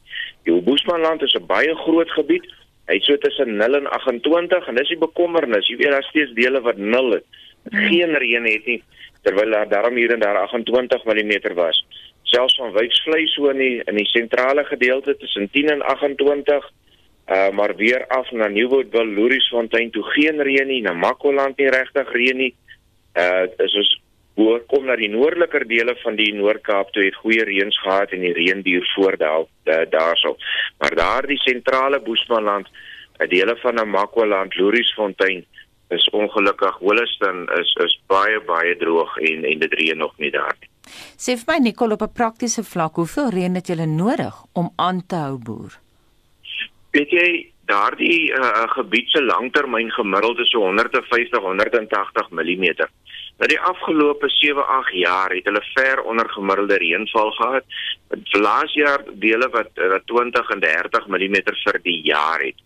S14: Die Oboesmanland is 'n baie groot gebied. Hy het so tussen 0 en 28 en dis die bekommernis. Jy weet daar steeds dele wat 0 het. Geen reën het nie terwyl daar daarom hier en daar 28 mm was. Selfs van Wyksvlei so in die in die sentrale gedeelte tussen 10 en 28 Uh, maar weer af na Nieuwoudtville, Louriesfontein toe geen reën nie, na Makoland nie regtig reën nie. Uh is hoor kom na die noordeliker dele van die Noord-Kaap toe het goeie reëns gehad en die reën duur voordaal uh, daarso. Maar daar die sentrale Boesmanland, uh, dele van Namakwa-land, Louriesfontein is ongelukkig Holliston is is baie baie droog en en dit reën nog nie daar nie.
S2: Sê vir my Nicole op 'n praktiese vlak, hoeveel reën het julle nodig om aan te hou boer?
S14: Weet jy daardie uh, gebied se langtermyn gemiddeld is so 150 180 mm. Nou die afgelope 7-8 jaar het hulle ver onder gemiddelde reënval gehad. Met laas jaar dele wat wat 20 en 30 mm vir die jaar het.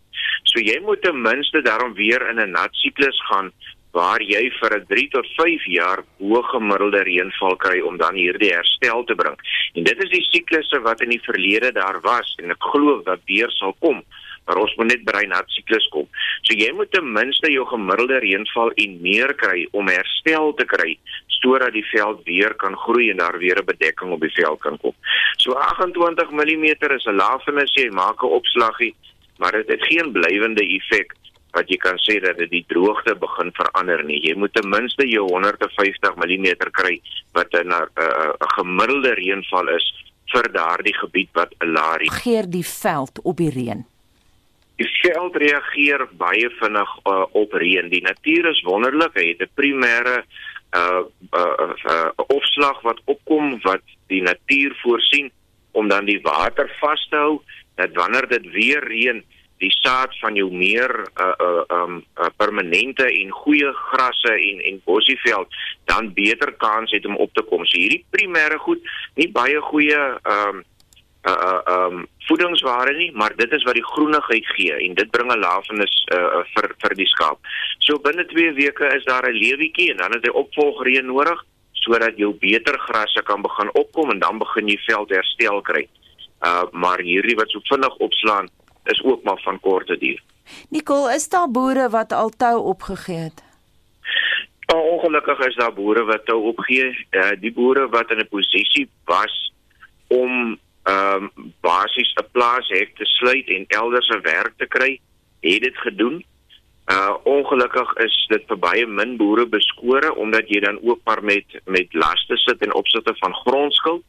S14: So jy moet ten minste daarom weer in 'n nat siklus gaan waar jy vir 'n 3 tot 5 jaar hoë gemiddelde reënval kry om dan hierdie herstel te bring. En dit is die siklusse wat in die verlede daar was en ek glo dat weer sal kom maar ons moet net by 'n nat siklus kom. So jy moet ten minste jou gemiddelde reënval en meer kry om herstel te kry sodat die veld weer kan groei en daar weer 'n bedekking op die veld kan kom. So 28 mm is 'n lafenis jy maak 'n opslaggie, maar dit het, het geen blywende effek wat jy kan sê dat dit die droogte begin verander nie. Jy moet ten minste jou 150 mm kry wat 'n 'n gemiddelde reënval is vir daardie gebied wat 'n larie.
S2: Geer die veld op die reën.
S14: Die veld reageer baie vinnig uh, op reën. Die natuur is wonderlik. Hy het 'n primêre uh, uh, uh, opslag wat opkom wat die natuur voorsien om dan die water vas te hou dat wanneer dit weer reën die saad van jou meer uh uh um uh, permanente en goeie grasse en en bosieveld dan beter kans het om op te kom. So hierdie primêre goed, nie baie goeie um uh uh um voedingsware nie, maar dit is wat die groenigheid gee en dit bring 'n lafenis uh vir vir die skaap. So binne 2 weke is daar 'n lewietjie en dan het jy opvolgreën nodig sodat jou beter grasse kan begin opkom en dan begin jy veld herstel kry. Uh maar hierdie wat so vinnig opslaan is ook maar van korte duur.
S2: Nicole, is daar boere wat al tou opgegee het?
S14: Ongelukkig is daar boere wat tou opgee. Uh die boere wat in 'n posisie was om ehm um, basies 'n plaas het te sluit en elders 'n werk te kry, het dit gedoen. Uh ongelukkig is dit vir baie min boere beskore omdat jy dan ook maar met met laste sit en opsigte van grondskuld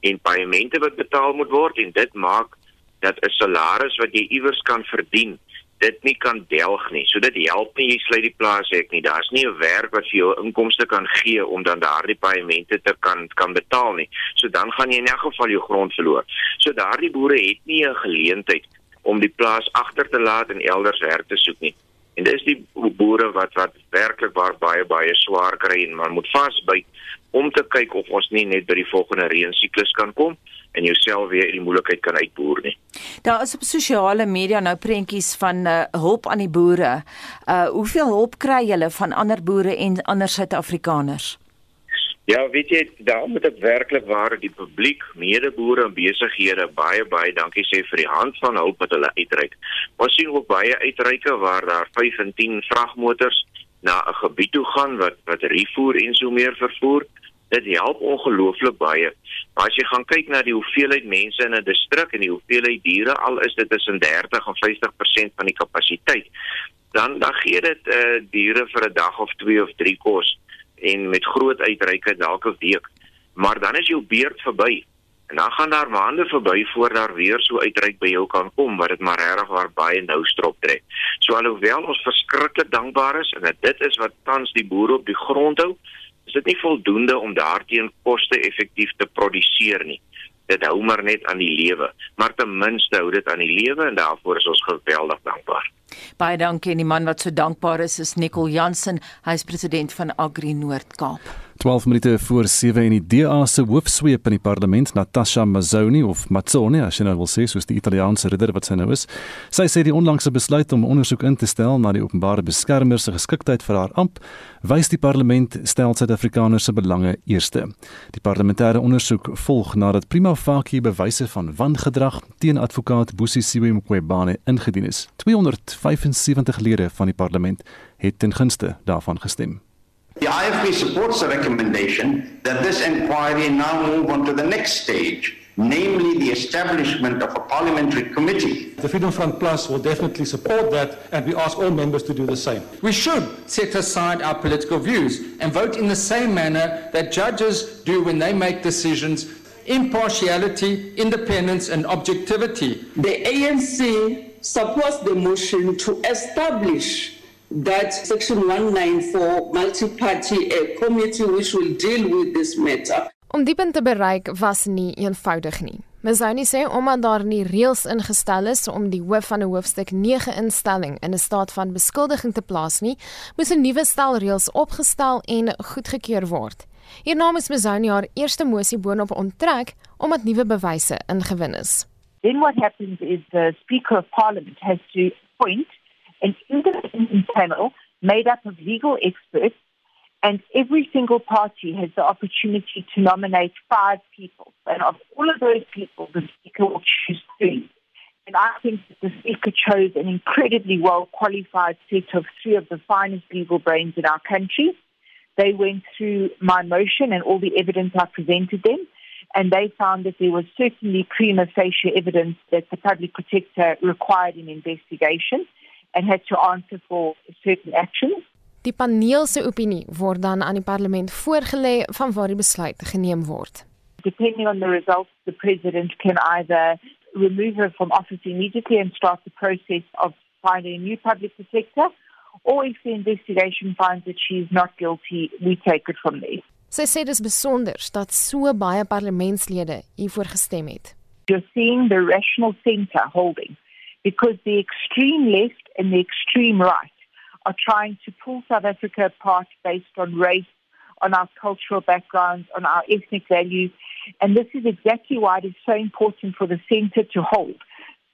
S14: en paemente wat betaal moet word en dit maak dat 'n salaris wat jy iewers kan verdien dit nie kan delg nie. So dit help nie jy sluit die plaas hek nie. Daar's nie 'n werk wat vir jou inkomste kan gee om dan daardie paemente te kan kan betaal nie. So dan gaan jy in elk geval jou grond verloor. So daardie boere het nie 'n geleentheid om die plaas agter te laat en elders werk te soek nie. En dis die boere wat wat werklik waar baie baie swaar kry en man moet vasbyt om te kyk of ons nie net by die volgende reënsiklus kan kom en jouself weer in die moeilikheid kan uitboer nie.
S2: Daar is op sosiale media nou prentjies van uh, hulp aan die boere. Uh hoeveel hulp kry julle van ander boere en ander Suid-Afrikaners?
S14: Ja, weet jy, daar moet ek werklik waar die publiek, medeboere en besighede baie baie dankie sê vir die hand van hulp wat hulle uitreik. Ons sien ook baie uitreike waar daar 5 en 10 vragmotors na 'n gebied toe gaan wat wat rifoer en so meer vervoer. Dit help ongelooflik baie. Maar as jy gaan kyk na die hoeveelheid mense in 'n distrik en die hoeveelheid diere, al is dit tussen 30 en 50% van die kapasiteit, dan dan gee dit eh uh, diere vir 'n dag of 2 of 3 kos en met groot uitreike dalk 'n week. Maar dan is jou beurt verby. En dan gaan daar maande verby voor daar weer so uitreik by jou kan kom wat dit maar regtig waar baie nou strop trek. So alhoewel ons verskriklik dankbaar is en dit is wat tans die boere op die grond hou, is dit nie voldoende om daarteen koste-effektief te produseer nie. Dit hou maar net aan die lewe, maar ten minste hou dit aan die lewe en daarvoor is ons geweldig dankbaar.
S2: Baie dankie en die man wat so dankbaar is is Nicole Jansen, hy is president van Agri Noord-Kaap.
S1: 12 minute voor 7 en die DA se hoofsweep in die parlement Natasha Mazzoni of Mazzoni as jy nou wil sê soos die Italiaanse ridder wat sy nou is. Sy sê die onlangse besluit om ondersoek in te stel na die openbare beskermer se geskiktheid vir haar amp wys die parlement stel Suid-Afrikaners se belange eerste. Die parlementêre ondersoek volg nadat prima facie bewyse van wangedrag teen advokaat Busisiwe Mqwebane ingedien is. 275 lede van die parlement het ten gunste daarvan gestem.
S15: The IFP supports the recommendation that this inquiry now move on to the next stage, namely the establishment of a parliamentary committee.
S16: The Freedom Front Plus will definitely support that, and we ask all members to do the same.
S17: We should set aside our political views and vote in the same manner that judges do when they make decisions impartiality, independence, and objectivity.
S18: The ANC supports the motion to establish that Section 194 multi-party a committee which will deal with this matter.
S19: Om die punt te bereik was nie eenvoudig nie. Mizoni sê omdat daar nie reëls ingestel is om die hoof van 'n hoofstuk 9 instelling in 'n staat van beskuldiging te plaas nie, moes 'n nuwe stel reëls opgestel en goedgekeur word. Hierna is Mizoni haar eerste mosie boonop onttrek omdat nuwe bewyse ingewin is.
S20: Then what happens is the Speaker of Parliament has to appoint an independent panel made up of legal experts, and every single party has the opportunity to nominate five people. And of all of those people, the Speaker will choose three. And I think that the Speaker chose an incredibly well qualified set of three of the finest legal brains in our country. They went through my motion and all the evidence I presented them, and they found that there was certainly prima facie evidence that the public protector required an investigation and had to answer for certain actions.
S19: Die paneel se opinie word dan aan die parlement voorgelê van waar die besluit geneem word.
S20: Depending on the results, the president can either remove her from office immediately and start the process of finding a new public protector, or if the investigation finds that she is not guilty, we take it from there.
S19: Sy sê dis besonder dat so baie parlementslede hiervoor gestem het.
S20: You're seeing the rational centre holding because the extreme left and the extreme right are trying to pull South Africa apart based on race, on our cultural backgrounds, on our ethnic values. And this is exactly why it is so important for the centre to hold.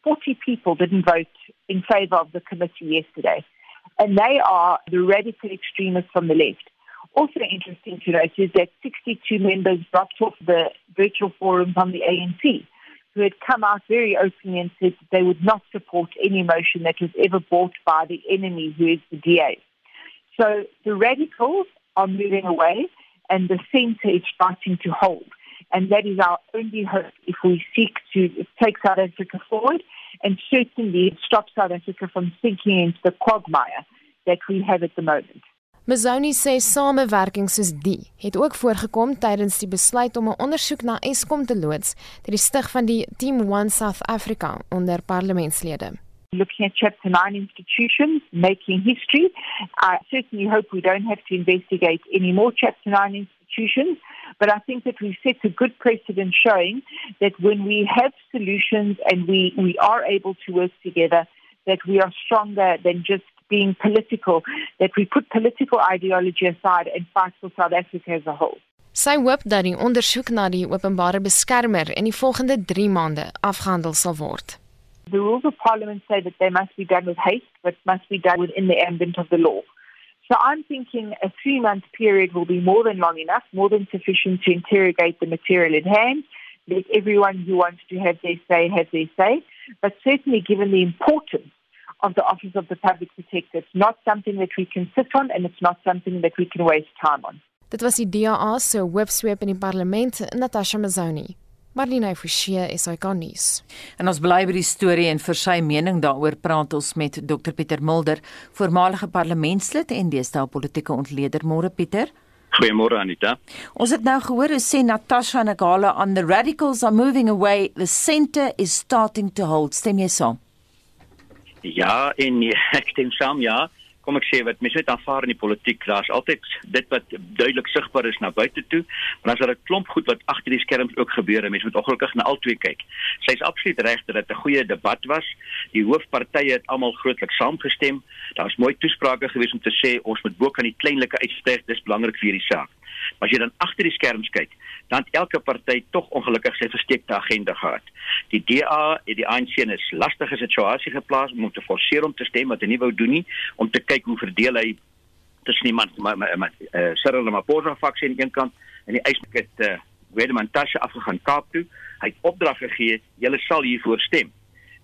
S20: 40 people didn't vote in favour of the committee yesterday. And they are the radical extremists from the left. Also interesting to note is that 62 members dropped off the virtual forum from the ANC who had come out very openly and said that they would not support any motion that was ever brought by the enemy, who is the DA. So the radicals are moving away and the centre is starting to hold. And that is our only hope if we seek to take South Africa forward and certainly stop South Africa from sinking into the quagmire that we have at the moment.
S19: Mazoni sê samewerking soos die het ook voorgekom tydens die besluit om 'n ondersoek na Eskom te loods deur die stig van die Team One South Africa onder parlementslede.
S20: Looking at Chapter 9 institutions, making history. I certainly hope we don't have to investigate any more Chapter 9 institutions, but I think that we've set a good precedent showing that when we have solutions and we, we are able to work together, that we are stronger than just being political, that we put political ideology aside and fight for South Africa as a whole.
S19: Sy hoop dat die ondersoek na die openbare beskermer in die volgende 3 maande afgehandel sal word.
S20: The rules of parliament say that they must be done with haste, but must be done within the ambit of the law. So I'm thinking a three month period will be more than long enough, more than sufficient to interrogate the material in hand, let everyone who wants to have their say have their say. But certainly, given the importance of the Office of the Public Protector, it's not something that we can sit on and it's not something that we can waste time on.
S19: Dit was die DA se hoofsweep in die parlement, Natasha Mazoni. Marlene Forsie is hy kan nuus.
S2: En ons bly by die storie en vir sy mening daaroor praat ons met Dr Pieter Mulder, voormalige parlementslid en deesdae politieke ontleder. Môre Pieter.
S21: Goeiemôre Anita.
S2: Ons het nou gehoor hoe sê Natasha Nagala on the radicals are moving away, the centre is starting to hold. Stem jy saam?
S21: Ja, en ek stem saam ja kom ek sê wat mense net aanvaar in die politiek, daar's altyd dit wat duidelik sigbaar is na buite toe, maar as daar 'n klomp goed wat agter die skerms ook gebeur, mense moet ongelukkig na albei kyk. Sy's absoluut reg dat dit 'n goeie debat was. Die hoofpartye het almal grootliks saamgestem. Daar's mooi toesprake gewees om te sê ons moet bo kan die kleinlike uitstyg, dis belangrik vir hierdie saak. Maar as jy dan agter die skerms kyk, dan elke party tog ongelukkig sy versteekte agenda gehad. Die DA het die ANC in 'n lastige situasie geplaas om hom te forceer om te stem wat hy nie wou doen nie, om te kyk hoe verdeel hy tussen iemand met met met uh, Cyril Ramaphosa faksie aan die een kant en die eislik het uh, Wedeman Tasha afgegaan Kaap toe. Hy het opdrag gegee, julle sal hiervoor stem.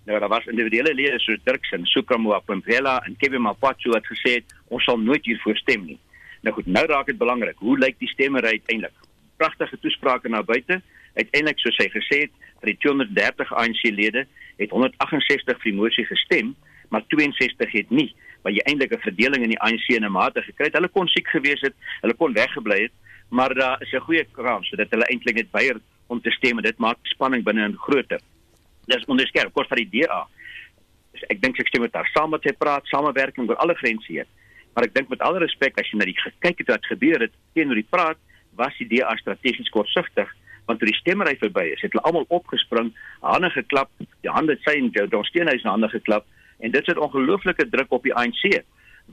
S21: Nou daar was individuele lede soos Dirks en Sukamoa Pempela en Kevin Mapatso wat gesê het ons sal nooit hiervoor stem nie. Nou goed, nou raak dit belangrik. Hoe lyk die stemmery uiteindelik? Pragtige toesprake na buite. Uiteindelik soos hy gesê het, vir die 230 ANC-lede het 168 vir die mosie gestem, maar 62 het nie, want jy eintlik 'n verdeling in die ANC in 'n mate gekry het. Hulle kon siek gewees het, hulle kon weggebly het, maar daar is 'n goeie kans dat hulle eintlik net weier om te stem en dit maak spanning binne 'n groter. Dis onderskerp kos vir die DA. Ek dink ek stem met haar saam met hy praat, samewerking oor alle grense hier. Maar ek dink met alle respek as jy na die gekyk het wat gebeur het teenoor die praat, was die DA strategies kortsigtig want toe die stemmery verby is, het hulle almal opgespring, hande geklap, die hande sy en John Steenhuisen hande geklap en dit sit ongelooflike druk op die ANC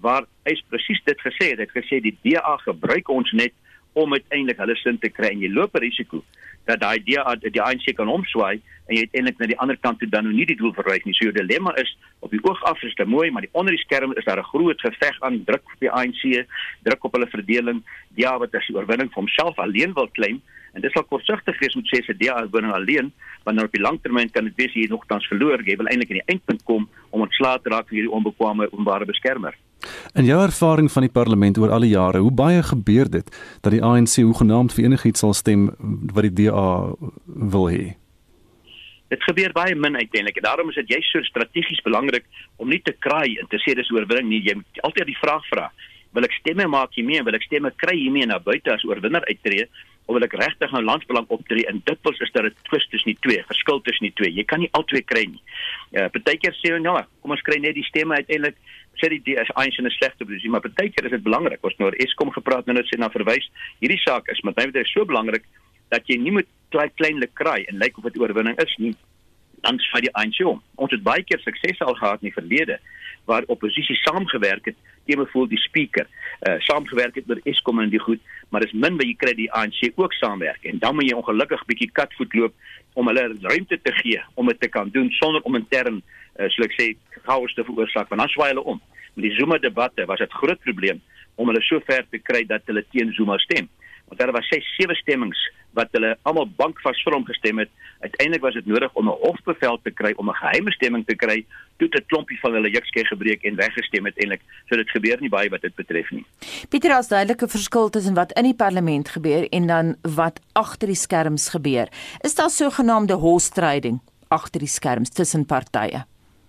S21: waar hy presies dit gesê het, hy het gesê die DA gebruik ons net om uiteindelik hulle sin te kry en jy loop 'n risiko dat daai DA die ANC kan omswaai en jy uiteindelik na die ander kant toe dan nou nie die doel bereik nie. So jou dilemma is op die oog af is dit mooi, maar die onder die skerm is daar 'n groot geveg aan druk op die ANC, druk op hulle verdeling. Ja, wat as die oorwinning vir homself alleen wil claim en dit sal kortsigtig wees om te sê se DA oorwinning alleen, want nou op die langtermyn kan dit wees jy nogtans verloor. Jy wil eintlik aan die eindpunt kom om ontslae te raak van hierdie onbekwame openbare beskermer.
S1: In jou ervaring van die parlement oor al die jare, hoe baie gebeur dit dat die ANC hoegenaamd vir enigiets sal stem wat die DA wil hê?
S21: Dit gebeur baie min uiteindelik en daarom is dit jy so strategies belangrik om nie te kraai en te sê dis oorwinning nie. Jy moet altyd die vraag vra: Wil ek stemme maak hiermee? Wil ek stemme kry hiermee na buite as oorwinner uittreë? Of wil ek regtig nou landsbelang optree en dit was is dat dit twis tussen die twee, verskil tussen die twee. Jy kan nie albei kry nie. Ja, partykeer sê hulle nou, kom ons kry net die stemme uiteindelik sê die as eins in 'n slegte posisie, maar partykeer is dit belangrik. Ons nou oor Eskom gepraat nou net sê na verwys. Hierdie saak is met my wete so belangrik dat jy nie moet klein kleinlik kraai en lyk of dit oorwinning is nie dan sê die ANC om. Ons het baie keer sukses al gehad in die verlede waar oppositie saamgewerk het teen bevoel die speaker, uh saamgewerk het met Eskom en die goed, maar dis min wat jy kry die ANC ook saamwerk en dan moet jy ongelukkig bietjie katvoet loop om hulle ruimte te gee om dit te kan doen sonder om intern uh, so ek sê chaos te veroorsaak want dan swaai hulle om. Met die Zuma debatte was dit groot probleem om hulle so ver te kry dat hulle teen Zuma stem. Want daar was 6 sewe stemmings wat hulle almal bankvas vir hom gestem het. Uiteindelik was dit nodig om 'n hofbevel te kry om 'n geheime stemming te kry. Toe het 'n klompie van hulle jukskei gebreek en weggestem uiteindelik. So dit gebeur nie baie wat dit betref nie.
S2: Pieter, as duidelike verskil tussen wat in die parlement gebeur en dan wat agter die skerms gebeur. Is daar sogenaamde horse trading agter die skerms tussen partye?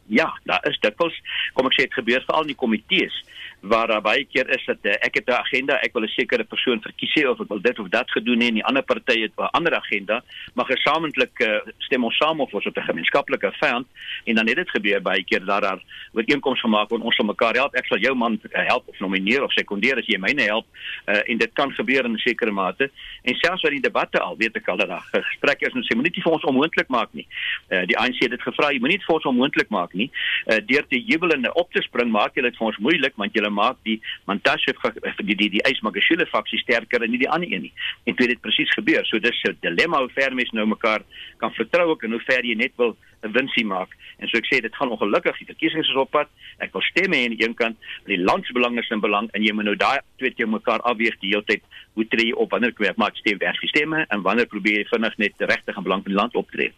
S21: Ja, daar is dikwels, kom ek sê dit gebeur veral in die komitees waar daar baie keer is dat uh, ek het 'n agenda, ek wil 'n sekere persoon verkies hê of ek wil dit of dat gedoen hê en die ander party het 'n ander agenda, maar gesamentlik uh, stem ons saam of ons het 'n gemeenskaplike vyand en dan het dit gebeur baie keer dat daar ooreenkomste gemaak word ons sal mekaar help, ek sal jou man uh, help of nomineer of sekondeer as jy myne help uh, en dit kan gebeur in 'n sekere mate en selfs by die debatte al weet ek al dat daar gesprekke is en sê moenie vir ons onmoontlik maak nie. Uh, die ANC het dit gevra, jy moenie vir ons onmoontlik maak nie. Uh, deur te jubel en op te spring maak jy dit vir ons moeilik want jy maak die Mantashe die die die Ysmagashule faksie sterker en nie die ander een nie. En dit het presies gebeur. So dis 'n dilemma hoe ver mense nou mekaar kan vertrou ook en hoe ver jy net wil 'n winsie maak. En so ek sê dit gaan ongelukkig die verkiesings is op pad. Ek wil stemme hê aan die een kant, maar die land se belang is in belang en jy moet nou daai twee te mekaar afweeg die hele tyd. Hoe tree jy op wanneer kwyt maak stem vers die stemme en wanneer probeer jy vinnig net regtig en belang van die land optree.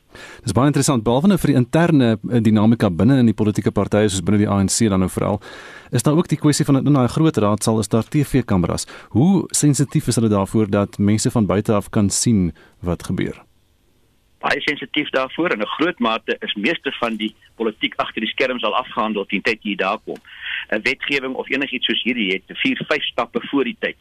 S1: Dis baie interessant behalwe nou vir die interne eh, dinamika binne in die politieke partye soos binne die ANC dan nou veral. Is daar ook die kwessie van in daai groot raad sal is daar TV-kameras. Hoe sensitief is hulle daarvoor dat mense van buite af kan sien wat gebeur?
S21: Baie sensitief daarvoor en 'n groot mate is meeste van die politiek agter die skerms al afgehandel teen tyd jy daar kom. 'n Wetgewing of enigiets soos hierdie het 4, 5 stappe voor die tyd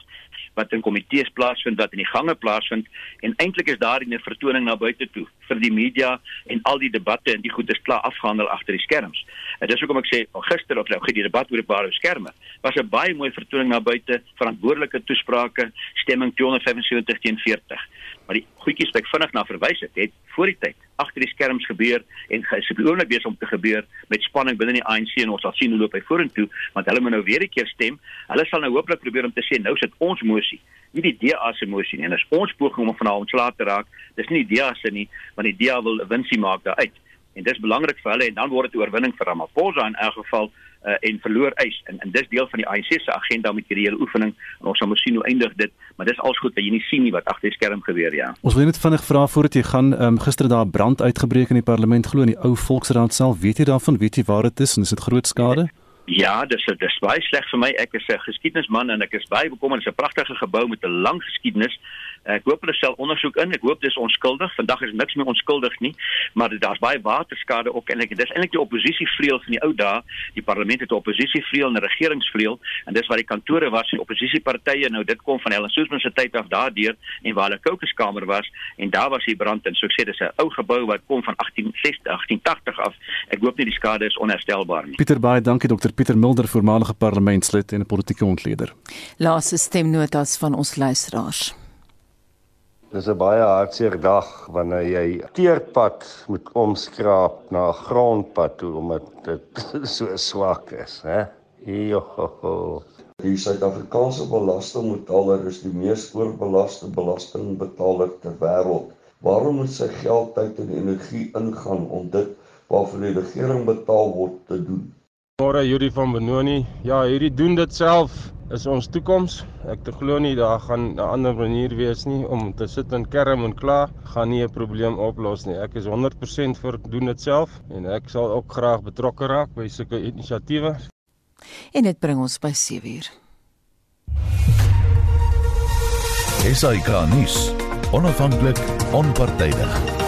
S21: wat in komitees plaasvind wat in die gange plaasvind en eintlik is daar 'n vertoning na buite toe vir die media en al die debatte en die goed is klaar afgehandel agter die skerms. En dis hoekom ek sê gister of nou die debat oor die paar skerme was 'n baie mooi vertoning na buite, verantwoordelike toesprake, stemming 275 teen 40 maar die goedjies wat ek vinnig na verwys het, het voor die tyd agter die skerms gebeur en is op die oomblik besig om te gebeur met spanning binne die ANC en ons sal sien hoe loop hy vorentoe want hulle moet nou weer 'n keer stem. Hulle sal nou hooplik probeer om te sê nou sit ons mosie, nie die DA se mosie nie. En as ons poging om vanaand ontslae te raak, dis nie die DA se nie, want die DA wil 'n winsie maak daaruit. En dis belangrik vir hulle en dan word dit 'n oorwinning vir Ramaphosa in elk geval uh, en verloor eis en en dis deel van die ANC se agenda met hierdie hele oefening en ons sal moet sien hoe eindig dit maar dis als goed dat jy nie sien nie wat agter die skerm gebeur ja
S1: ons wil net vinnig vra voordat jy gaan um, gister daar brand uitgebreek in die parlement glo in die ou volksraad self weet jy daarvan weet jy waar dit is en is dit groot skade
S21: Ja, dis dis baie sleg vir my. Ek is 'n geskiedenisman en ek is baie bekommerd. Dit is 'n pragtige gebou met 'n lang geskiedenis. Ek hoop hulle stel ondersoek in. Ek hoop dis onskuldig. Vandag is niks meer onskuldig nie, maar daar's baie waterskade ook en ek dis eintlik die oppositievleuel van die ou dae. Die parlement het 'n oppositievleuel en 'n regeringsvleuel en dis waar die kantore was van oppositiepartye. Nou dit kom van Helen Suzman se tyd af daardeur en waar hulle kokeskamer was en daar was die brand en so ek sê dis 'n ou gebou wat kom van 1860, 1880 af. Ek hoop nie die skade is onherstelbaar nie.
S1: Pieter Baai, dankie Dr. Pieter Mulder, voormalige parlementslid en 'n politieke ontleder.
S2: Laaste stemnotas van ons luisteraars.
S22: Dis 'n baie hartseer dag wanneer jy teerpad moet omskraap na 'n grondpad toe omdat dit so swak is, hè? Joho.
S23: Die Suid-Afrikaanse belastingbetaler is die mees oorbelaste belastingbetaler ter wêreld. Waarom moet sy geld, tyd en energie ingaan om dit waarvoor die regering betaal word te doen?
S24: Môre Yuri van Benoni. Ja, hierdie doen dit self is ons toekoms. Ek te glo nie daar gaan 'n ander manier wees nie om te sit en kerm en kla gaan nie 'n probleem oplos nie. Ek is 100% vir doen dit self en ek sal ook graag betrokke raak by sulke inisiatiewe.
S2: En dit bring ons by 7uur.
S10: SAK nuus. Onafhanklik, onpartydig.